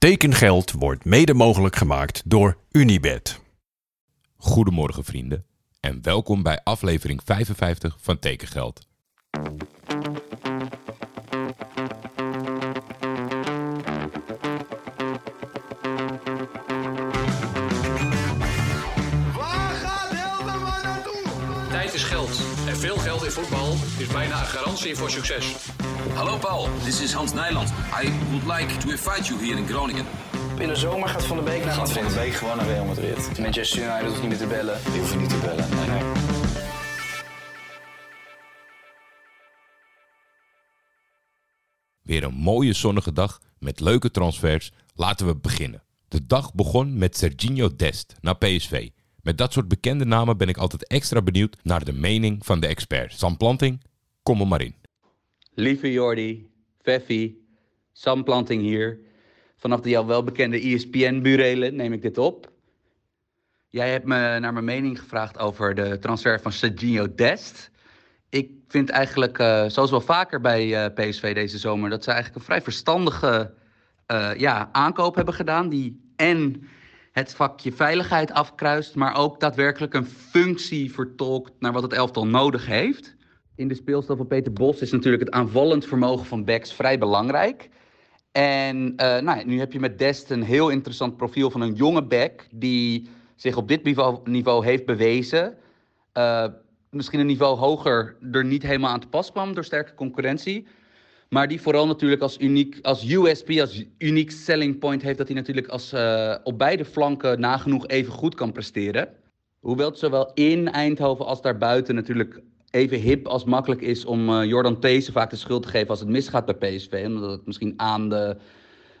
Tekengeld wordt mede mogelijk gemaakt door Unibed. Goedemorgen vrienden en welkom bij aflevering 55 van Tekengeld. Bijna een garantie voor succes. Hallo Paul, this is Hans Nijland. I would like to invite you here in Groningen. In de zomer gaat Van de Beek naar Gaat Van de Beek gewoon naar Real Madrid. Manchester United hoeft niet meer te bellen. Je niet te bellen. Nee, nee. Weer een mooie zonnige dag met leuke transfers. Laten we beginnen. De dag begon met Serginho Dest naar PSV. Met dat soort bekende namen ben ik altijd extra benieuwd naar de mening van de expert. Sam Planting, kom er maar in. Lieve Jordi, Feffy, Sam Planting hier. Vanaf de jou welbekende ESPN-burelen neem ik dit op. Jij hebt me naar mijn mening gevraagd over de transfer van Serginho Dest. Ik vind eigenlijk, eh, zoals wel vaker bij eh, PSV deze zomer, dat ze eigenlijk een vrij verstandige eh, ja, aankoop hebben gedaan. Die en het vakje veiligheid afkruist, maar ook daadwerkelijk een functie vertolkt naar wat het elftal nodig heeft. In de speelstijl van Peter Bos is natuurlijk het aanvallend vermogen van backs vrij belangrijk. En eh, nou, nu heb je met Dest een heel interessant profiel van een jonge back die zich op dit niveau, niveau heeft bewezen. Eh, misschien een niveau hoger er niet helemaal aan te pas kwam door sterke concurrentie. Maar die vooral natuurlijk als uniek, als USP, als uniek selling point heeft, dat hij natuurlijk als, eh, op beide flanken nagenoeg even goed kan presteren. Hoewel het zowel in Eindhoven als daarbuiten natuurlijk even hip als makkelijk is om eh, Jordan Theesen vaak de schuld te geven als het misgaat bij PSV. Omdat het misschien aan de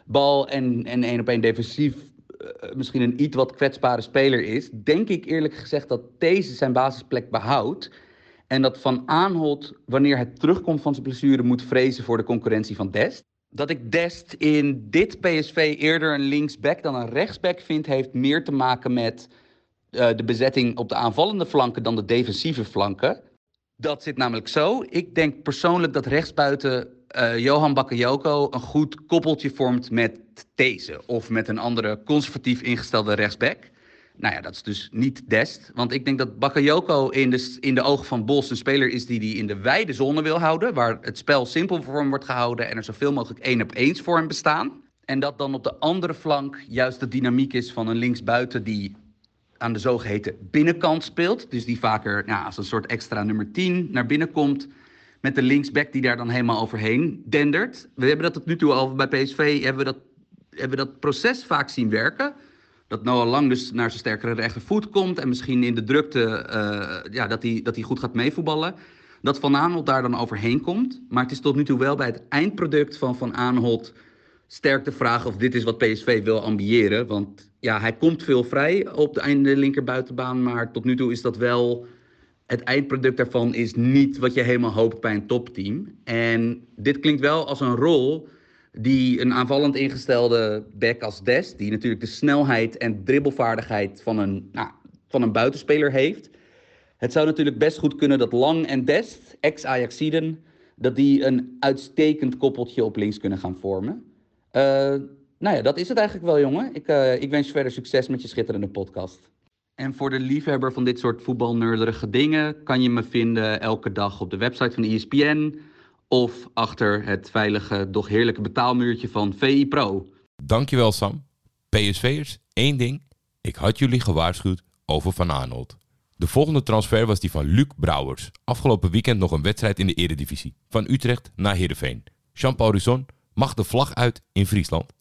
bal en, en één op één defensief eh, misschien een iets wat kwetsbare speler is. Denk ik eerlijk gezegd dat Theesen zijn basisplek behoudt. En dat Van Aanholt, wanneer hij terugkomt van zijn blessure, moet vrezen voor de concurrentie van Dest. Dat ik Dest in dit PSV eerder een linksback dan een rechtsback vind, heeft meer te maken met eh, de bezetting op de aanvallende flanken dan de defensieve flanken. Dat zit namelijk zo. Ik denk persoonlijk dat rechtsbuiten eh, Johan Bakayoko een goed koppeltje vormt met deze. Of met een andere conservatief ingestelde rechtsback. Nou ja, dat is dus niet Dest. Want ik denk dat Bakayoko in de, in de ogen van Bos een speler is die hij in de wijde zone wil houden. Waar het spel simpel voor hem wordt gehouden en er zoveel mogelijk één op eens voor hem bestaan. En dat dan op de andere flank juist de dynamiek is van een linksbuiten die aan de zogeheten binnenkant speelt. Dus die vaker ja, als een soort extra nummer 10 naar binnen komt. Met de linksback die daar dan helemaal overheen dendert. We hebben dat tot nu toe al bij PSV hebben we dat, hebben we dat proces vaak zien werken. Dat Noah Lang dus naar zijn sterkere rechtervoet komt. En misschien in de drukte eh, ja, dat hij dat hij goed gaat meevoetballen. Dat Van Aanholt daar dan overheen komt. Maar het is tot nu toe wel bij het eindproduct van Van Aanholt sterk de vraag of dit is wat PSV wil ambiëren. Want ja, hij komt veel vrij op de einde linkerbuitenbaan. Maar tot nu toe is dat wel. Het eindproduct daarvan is niet wat je helemaal hoopt bij een topteam. En dit klinkt wel als een rol die een aanvallend ingestelde back als Dest, die natuurlijk de snelheid en dribbelvaardigheid van een, nou, van een buitenspeler heeft. Het zou natuurlijk best goed kunnen dat Lang en Dest, ex-Ajaxiden, dat die een uitstekend koppeltje op links kunnen gaan vormen. Eh, nou ja, dat is het eigenlijk wel, jongen. Ik, eh, ik wens je verder succes met je schitterende podcast. En voor de liefhebber van dit soort voetbalnerderige dingen kan je me vinden elke dag op de website van ESPN of achter het veilige, doch heerlijke betaalmuurtje van VI Pro. Dankjewel Sam. PSV'ers, één ding. Ik had jullie gewaarschuwd over Van Aanholt. De volgende transfer was die van Luc Brouwers. Afgelopen weekend nog een wedstrijd in de eredivisie. Van Utrecht naar Heerenveen. Jean-Paul Risson mag de vlag uit in Friesland.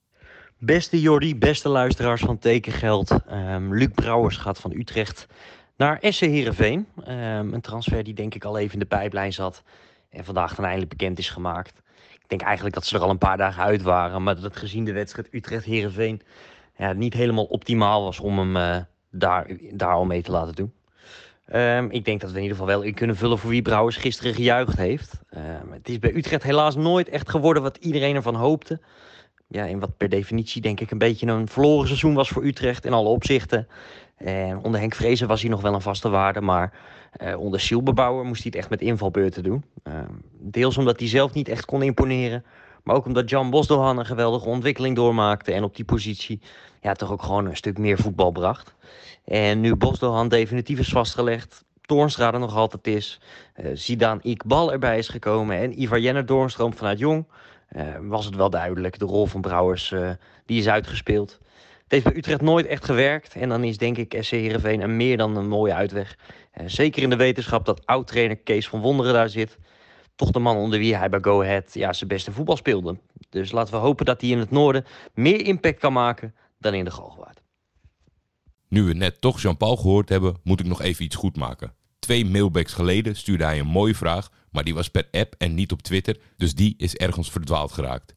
Beste Jordi, beste luisteraars van Tekengeld. Ehm, Luc Brouwers gaat van Utrecht naar SC Heerenveen. Ehm, een transfer die denk ik al even in de pijplijn zat. En vandaag dan eindelijk bekend is gemaakt. Ik denk eigenlijk dat ze er al een paar dagen uit waren. Maar dat gezien de wedstrijd Utrecht-Heerenveen ja, niet helemaal optimaal was om hem eh, daar, daar al mee te laten doen. Ehm, ik denk dat we in ieder geval wel in kunnen vullen voor wie Brouwers gisteren gejuicht heeft. Ehm, het is bij Utrecht helaas nooit echt geworden wat iedereen ervan hoopte. Ja, in wat per definitie denk ik een beetje een verloren seizoen was voor Utrecht in alle opzichten. En onder Henk Vrezen was hij nog wel een vaste waarde, maar eh, onder Silberbouwer moest hij het echt met invalbeurten doen. Ehm, deels omdat hij zelf niet echt kon imponeren, Maar ook omdat Jan Bosdohan een geweldige ontwikkeling doormaakte en op die positie ja, toch ook gewoon een stuk meer voetbal bracht. En nu Bosdohan definitief is vastgelegd, Toornstra er nog altijd is, uh, Zidane Iqbal erbij is gekomen en Ivar Jenner Doornstroom vanuit Jong, uh, was het wel duidelijk. De rol van Brouwers uh, die is uitgespeeld. Het heeft bij Utrecht nooit echt gewerkt en dan is denk ik SC Heerenveen een meer dan een mooie uitweg. zeker in de wetenschap dat oud-trainer Kees van Wonderen daar zit. Toch de man onder wie hij bij Go Ahead ja, zijn beste voetbal speelde. Dus laten we hopen dat hij in het noorden meer impact kan maken dan in de Galgenwaard. Nu we net toch Jean-Paul gehoord hebben, moet ik nog even iets goed maken. Twee mailbacks geleden stuurde hij een mooie vraag, maar die was per app en niet op Twitter, dus die is ergens verdwaald geraakt.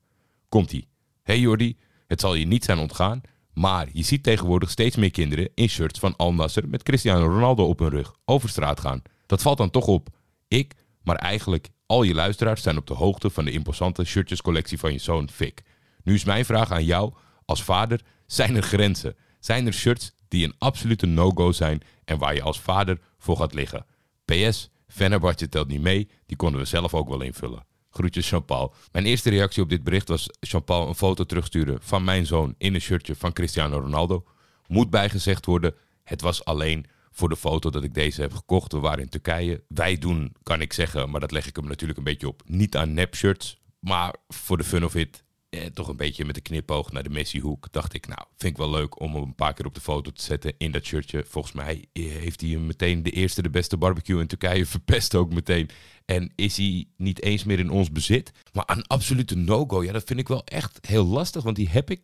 Komt-ie. Hey Jordi, het zal je niet zijn ontgaan, maar je ziet tegenwoordig steeds meer kinderen in shirts van Al Nasser met Cristiano Ronaldo op hun rug over straat gaan. Dat valt dan toch op. Ik, maar eigenlijk al je luisteraars zijn op de hoogte van de imposante shirtjescollectie van je zoon Fik. Nu is mijn vraag aan jou als vader: zijn er grenzen? Zijn er shirts die een absolute no-go zijn en waar je als vader voor gaat liggen? PS, Fenerbahce telt niet mee, die konden we zelf ook wel invullen. Groetjes Jean-Paul. Mijn eerste reactie op dit bericht was Jean-Paul een foto terugsturen van mijn zoon in een shirtje van Cristiano Ronaldo. Moet bijgezegd worden, het was alleen voor de foto dat ik deze heb gekocht. We waren in Turkije. Wij doen, kan ik zeggen, maar dat leg ik hem natuurlijk een beetje op, niet aan nep-shirts. Maar voor de fun of it, eh, toch een beetje met de knipoog naar de Messi-hoek. Dacht ik, nou, vind ik wel leuk om hem een paar keer op de foto te zetten in dat shirtje. Volgens mij heeft hij hem meteen de eerste, de beste barbecue in Turkije verpest ook meteen. En is hij niet eens meer in ons bezit. Maar een absolute no-go, ja, dat vind ik wel echt heel lastig. Want die heb ik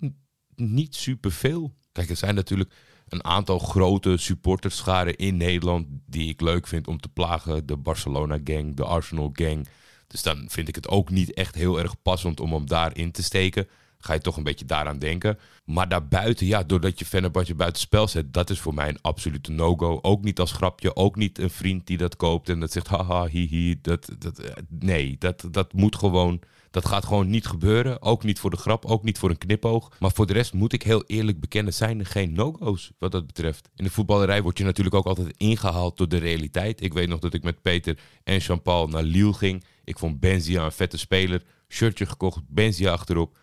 niet super veel. Kijk, er zijn natuurlijk een aantal grote supporterscharen in Nederland die ik leuk vind om te plagen. De Barcelona gang, de Arsenal gang. Dus dan vind ik het ook niet echt heel erg passend om hem daarin te steken. Ga je toch een beetje daaraan denken. Maar daarbuiten, ja, doordat je Fenerbahce buiten spel zet, dat is voor mij een absolute no-go. Ook niet als grapje, ook niet een vriend die dat koopt en dat zegt haha, hihi. Dat, dat, eh, nee, dat, dat moet gewoon dat gaat gewoon niet gebeuren. Ook niet voor de grap, ook niet voor een knipoog. Maar voor de rest moet ik heel eerlijk bekennen, zijn er geen no-go's wat dat betreft. In de voetballerij word je natuurlijk ook altijd ingehaald door de realiteit. Ik weet nog dat ik met Peter en Jean-Paul naar Lille ging. Ik vond Benzia een vette speler. Shirtje gekocht, Benzia achterop.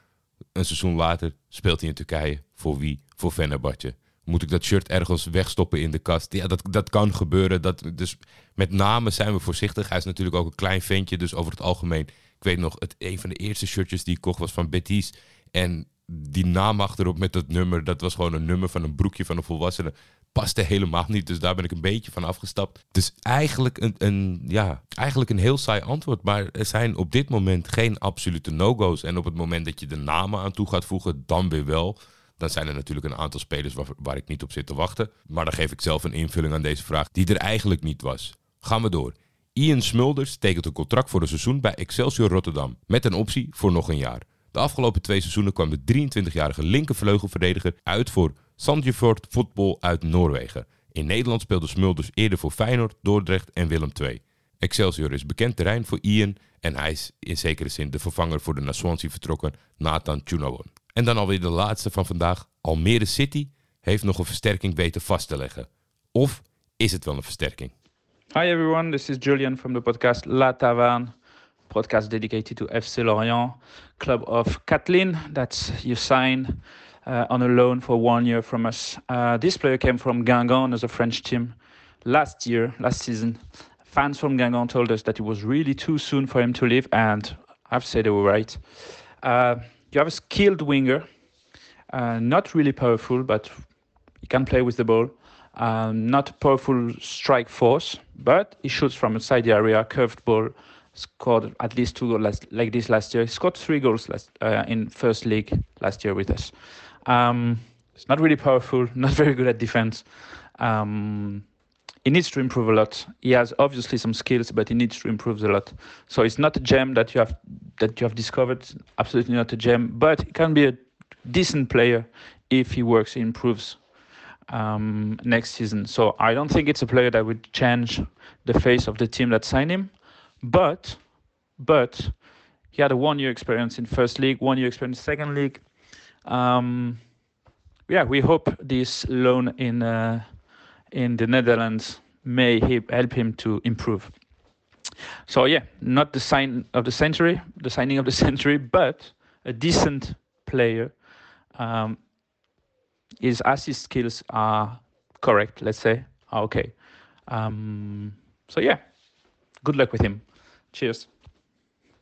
Een seizoen later speelt hij in Turkije. Voor wie? Voor Fenerbahce. Moet ik dat shirt ergens wegstoppen in de kast? Ja, dat, dat kan gebeuren. Dat, dus met name zijn we voorzichtig. Hij is natuurlijk ook een klein ventje, dus over het algemeen weet nog, het, een van de eerste shirtjes die ik kocht was van Betis. En die naam achterop met dat nummer, dat was gewoon een nummer van een broekje van een volwassene. Paste helemaal niet, dus daar ben ik een beetje van afgestapt. Dus eigenlijk een, een, ja, eigenlijk een heel saai antwoord. Maar er zijn op dit moment geen absolute no-go's. En op het moment dat je de namen aan toe gaat voegen, dan weer wel. Dan zijn er natuurlijk een aantal spelers waar, waar ik niet op zit te wachten. Maar dan geef ik zelf een invulling aan deze vraag die er eigenlijk niet was. Gaan we door. Ian Smulders tekent een contract voor een seizoen bij Excelsior Rotterdam. Met een optie voor nog een jaar. De afgelopen twee seizoenen kwam de 23-jarige linkervleugelverdediger uit voor Sandefjord Voetbal uit Noorwegen. In Nederland speelde Smulders eerder voor Feyenoord, Dordrecht en Willem II. Excelsior is bekend terrein voor Ian en hij is in zekere zin de vervanger voor de naar vertrokken Nathan Tjunawon. En dan alweer de laatste van vandaag. Almere City heeft nog een versterking weten vast te leggen. Of is het wel een versterking? Hi everyone, this is Julian from the podcast La Taverne, podcast dedicated to FC Lorient, club of Kathleen that's you signed uh, on a loan for one year from us. Uh, this player came from Guingamp as a French team last year, last season. Fans from Guingamp told us that it was really too soon for him to leave, and I have to say they were right. Uh, you have a skilled winger, uh, not really powerful, but he can play with the ball. Um, not a powerful strike force, but he shoots from inside the area, curved ball, scored at least two goals like this last year. He scored three goals last, uh, in first league last year with us. Um, it's not really powerful, not very good at defense. Um, he needs to improve a lot. He has obviously some skills, but he needs to improve a lot. So it's not a gem that you have that you have discovered. Absolutely not a gem, but he can be a decent player if he works, he improves um, next season. So I don't think it's a player that would change the face of the team that signed him. But, but he had a one-year experience in first league, one year experience second league. Um, yeah, we hope this loan in uh, in the Netherlands may help him to improve. So yeah, not the sign of the century, the signing of the century, but a decent player. Um, his assist skills are correct, let's say, are okay. Um, so yeah, good luck with him. Cheers.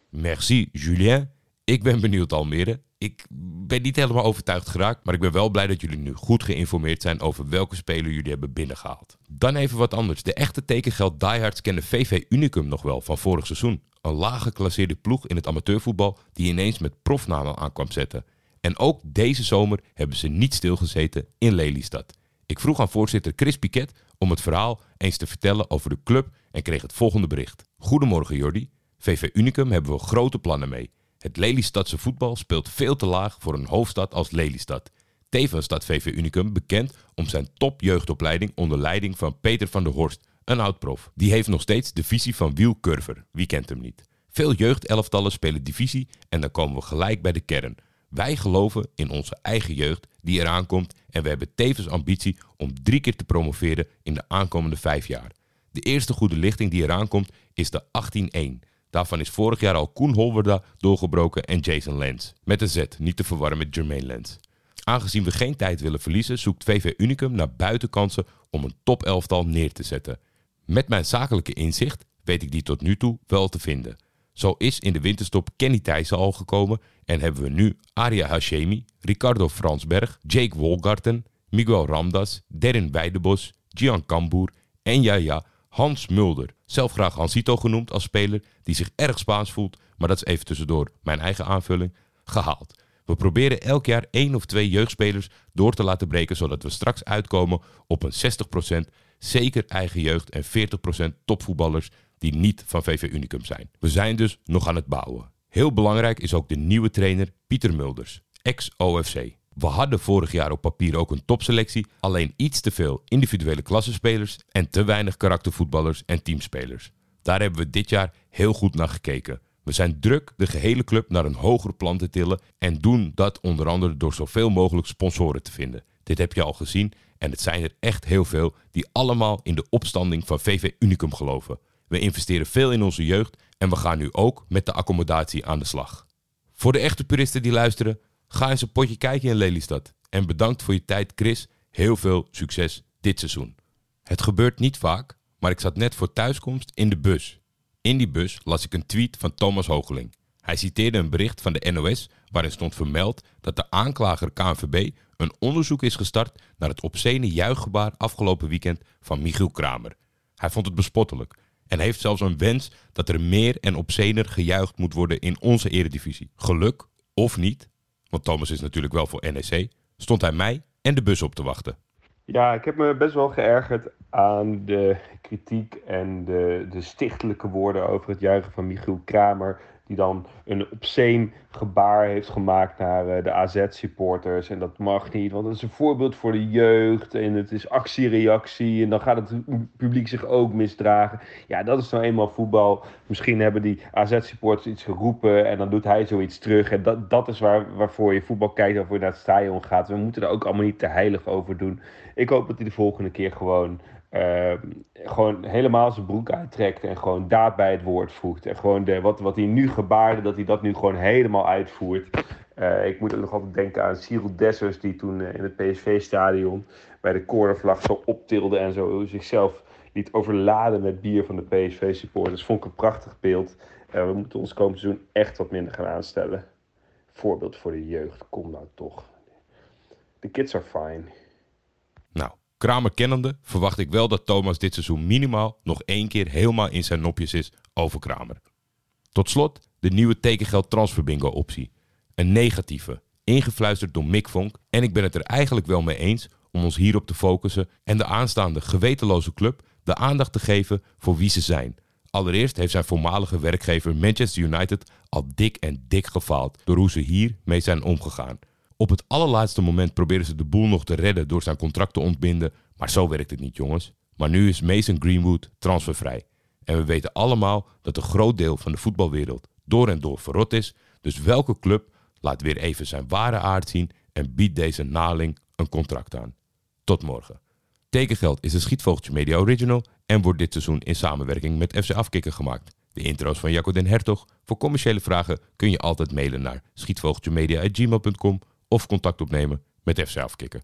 Merci, Julien. Ik ben benieuwd, Almere. Ik ben niet helemaal overtuigd geraakt, maar ik ben wel blij dat jullie nu goed geïnformeerd zijn over welke speler jullie hebben binnengehaald. Dan even wat anders. De echte tekengeld diehards kennen VV Unicum nog wel van vorig seizoen. Een laag geclasseerde ploeg in het amateurvoetbal die ineens met profnamen aankwam zetten. En ook deze zomer hebben ze niet stilgezeten in Lelystad. Ik vroeg aan voorzitter Chris Piquet om het verhaal eens te vertellen over de club en kreeg het volgende bericht. Goedemorgen Jordi. VV Unicum hebben we grote plannen mee. Het Lelystadse voetbal speelt veel te laag voor een hoofdstad als Lelystad. Tevens staat VV Unicum bekend om zijn topjeugdopleiding onder leiding van Peter van der Horst, een oud-prof. Die heeft nog steeds de visie van Wiel Curver. Wie kent hem niet? Veel jeugdelftallen spelen divisie en dan komen we gelijk bij de kern. Wij geloven in onze eigen jeugd die eraan komt en we hebben tevens ambitie om drie keer te promoveren in de aankomende vijf jaar. De eerste goede lichting die eraan komt is de 18-1. Daarvan is vorig jaar al Koen Holwerda doorgebroken en Jason Lens. Met een Z, niet te verwarren met Jermaine Lens. Aangezien we geen tijd willen verliezen, zoekt VV Unicum naar buitenkansen om een top elftal neer te zetten. Met mijn zakelijke inzicht weet ik die tot nu toe wel te vinden. Zo is in de winterstop Kenny Thijssen al gekomen en hebben we nu Aria Hashemi, Ricardo Fransberg, Jake Wolgarten, Miguel Ramdas, Derin Weidebos, Gian Kamboer en ja ja, Hans Mulder. Zelf graag Hansito genoemd als speler die zich erg Spaans voelt, maar dat is even tussendoor mijn eigen aanvulling, gehaald. We proberen elk jaar één of twee jeugdspelers door te laten breken, zodat we straks uitkomen op een 60% zeker eigen jeugd en 40% topvoetballers die niet van VV Unicum zijn. We zijn dus nog aan het bouwen. Heel belangrijk is ook de nieuwe trainer Pieter Mulders, ex-OFC. We hadden vorig jaar op papier ook een topselectie, alleen iets te veel individuele klassenspelers en te weinig karaktervoetballers en teamspelers. Daar hebben we dit jaar heel goed naar gekeken. We zijn druk de gehele club naar een hoger plan te tillen en doen dat onder andere door zoveel mogelijk sponsoren te vinden. Dit heb je al gezien en het zijn er echt heel veel die allemaal in de opstanding van VV Unicum geloven. We investeren veel in onze jeugd en we gaan nu ook met de accommodatie aan de slag. Voor de echte puristen die luisteren, ga eens een potje kijken in Lelystad. En bedankt voor je tijd Chris, heel veel succes dit seizoen. Het gebeurt niet vaak, maar ik zat net voor thuiskomst in de bus. In die bus las ik een tweet van Thomas Hogeling. Hij citeerde een bericht van de NOS waarin stond vermeld dat de aanklager KNVB een onderzoek is gestart naar het obscene juichgebaar afgelopen weekend van Michiel Kramer. Hij vond het bespottelijk en heeft zelfs een wens dat er meer en obscener gejuicht moet worden in onze eredivisie. Geluk, of niet, want Thomas is natuurlijk wel voor NEC, stond hij mij en de bus op te wachten. Ja, ik heb me best wel geërgerd aan de kritiek en de, de stichtelijke woorden over het juichen van Michiel Kramer. Die dan een obscene gebaar heeft gemaakt naar uh, de AZ-supporters. En dat mag niet, want het is een voorbeeld voor de jeugd. En het is actie-reactie. En dan gaat het publiek zich ook misdragen. Ja, dat is nou eenmaal voetbal. Misschien hebben die AZ-supporters iets geroepen. En dan doet hij zoiets terug. En dat, dat is waar, waarvoor je voetbal kijkt, waarvoor je naar het stadion gaat. We moeten er ook allemaal niet te heilig over doen. Ik hoop dat hij de volgende keer gewoon uh, gewoon helemaal zijn broek uittrekt en gewoon daad bij het woord voegt. En gewoon de, wat, wat hij nu gebaarde, dat hij dat nu gewoon helemaal uitvoert. Uh, ik moet ook nog altijd denken aan Cyril Dessers, die toen uh, in het PSV-stadion bij de cornervlag zo optilde en zo zichzelf liet overladen met bier van de PSV-supporters. Vond ik een prachtig beeld. we moeten ons komend seizoen echt wat minder gaan aanstellen. Voorbeeld voor de jeugd, kom nou toch. The kids are fine. Nou, Kramer kennende verwacht ik wel dat Thomas dit seizoen minimaal nog één keer helemaal in zijn nopjes is over Kramer. Tot slot de nieuwe tekengeld transferbingo optie. Een negatieve, ingefluisterd door Mick Vonk en ik ben het er eigenlijk wel mee eens om ons hierop te focussen en de aanstaande gewetenloze club de aandacht te geven voor wie ze zijn. Allereerst heeft zijn voormalige werkgever Manchester United al dik en dik gefaald door hoe ze hiermee zijn omgegaan. Op het allerlaatste moment proberen ze de boel nog te redden door zijn contract te ontbinden, maar zo werkt het niet, jongens. Maar nu is Mason Greenwood transfervrij. En we weten allemaal dat een groot deel van de voetbalwereld door en door verrot is. Dus welke club laat weer even zijn ware aard zien en biedt deze naling een contract aan? Tot morgen. Tekengeld is een Schietvogeltje Media Original en wordt dit seizoen in samenwerking met FC Afkikken gemaakt. De intro's van Jacco den Hertog. Voor commerciële vragen kun je altijd mailen naar schietvogeltjemedia.gmail.com of contact opnemen met FC Afkikken.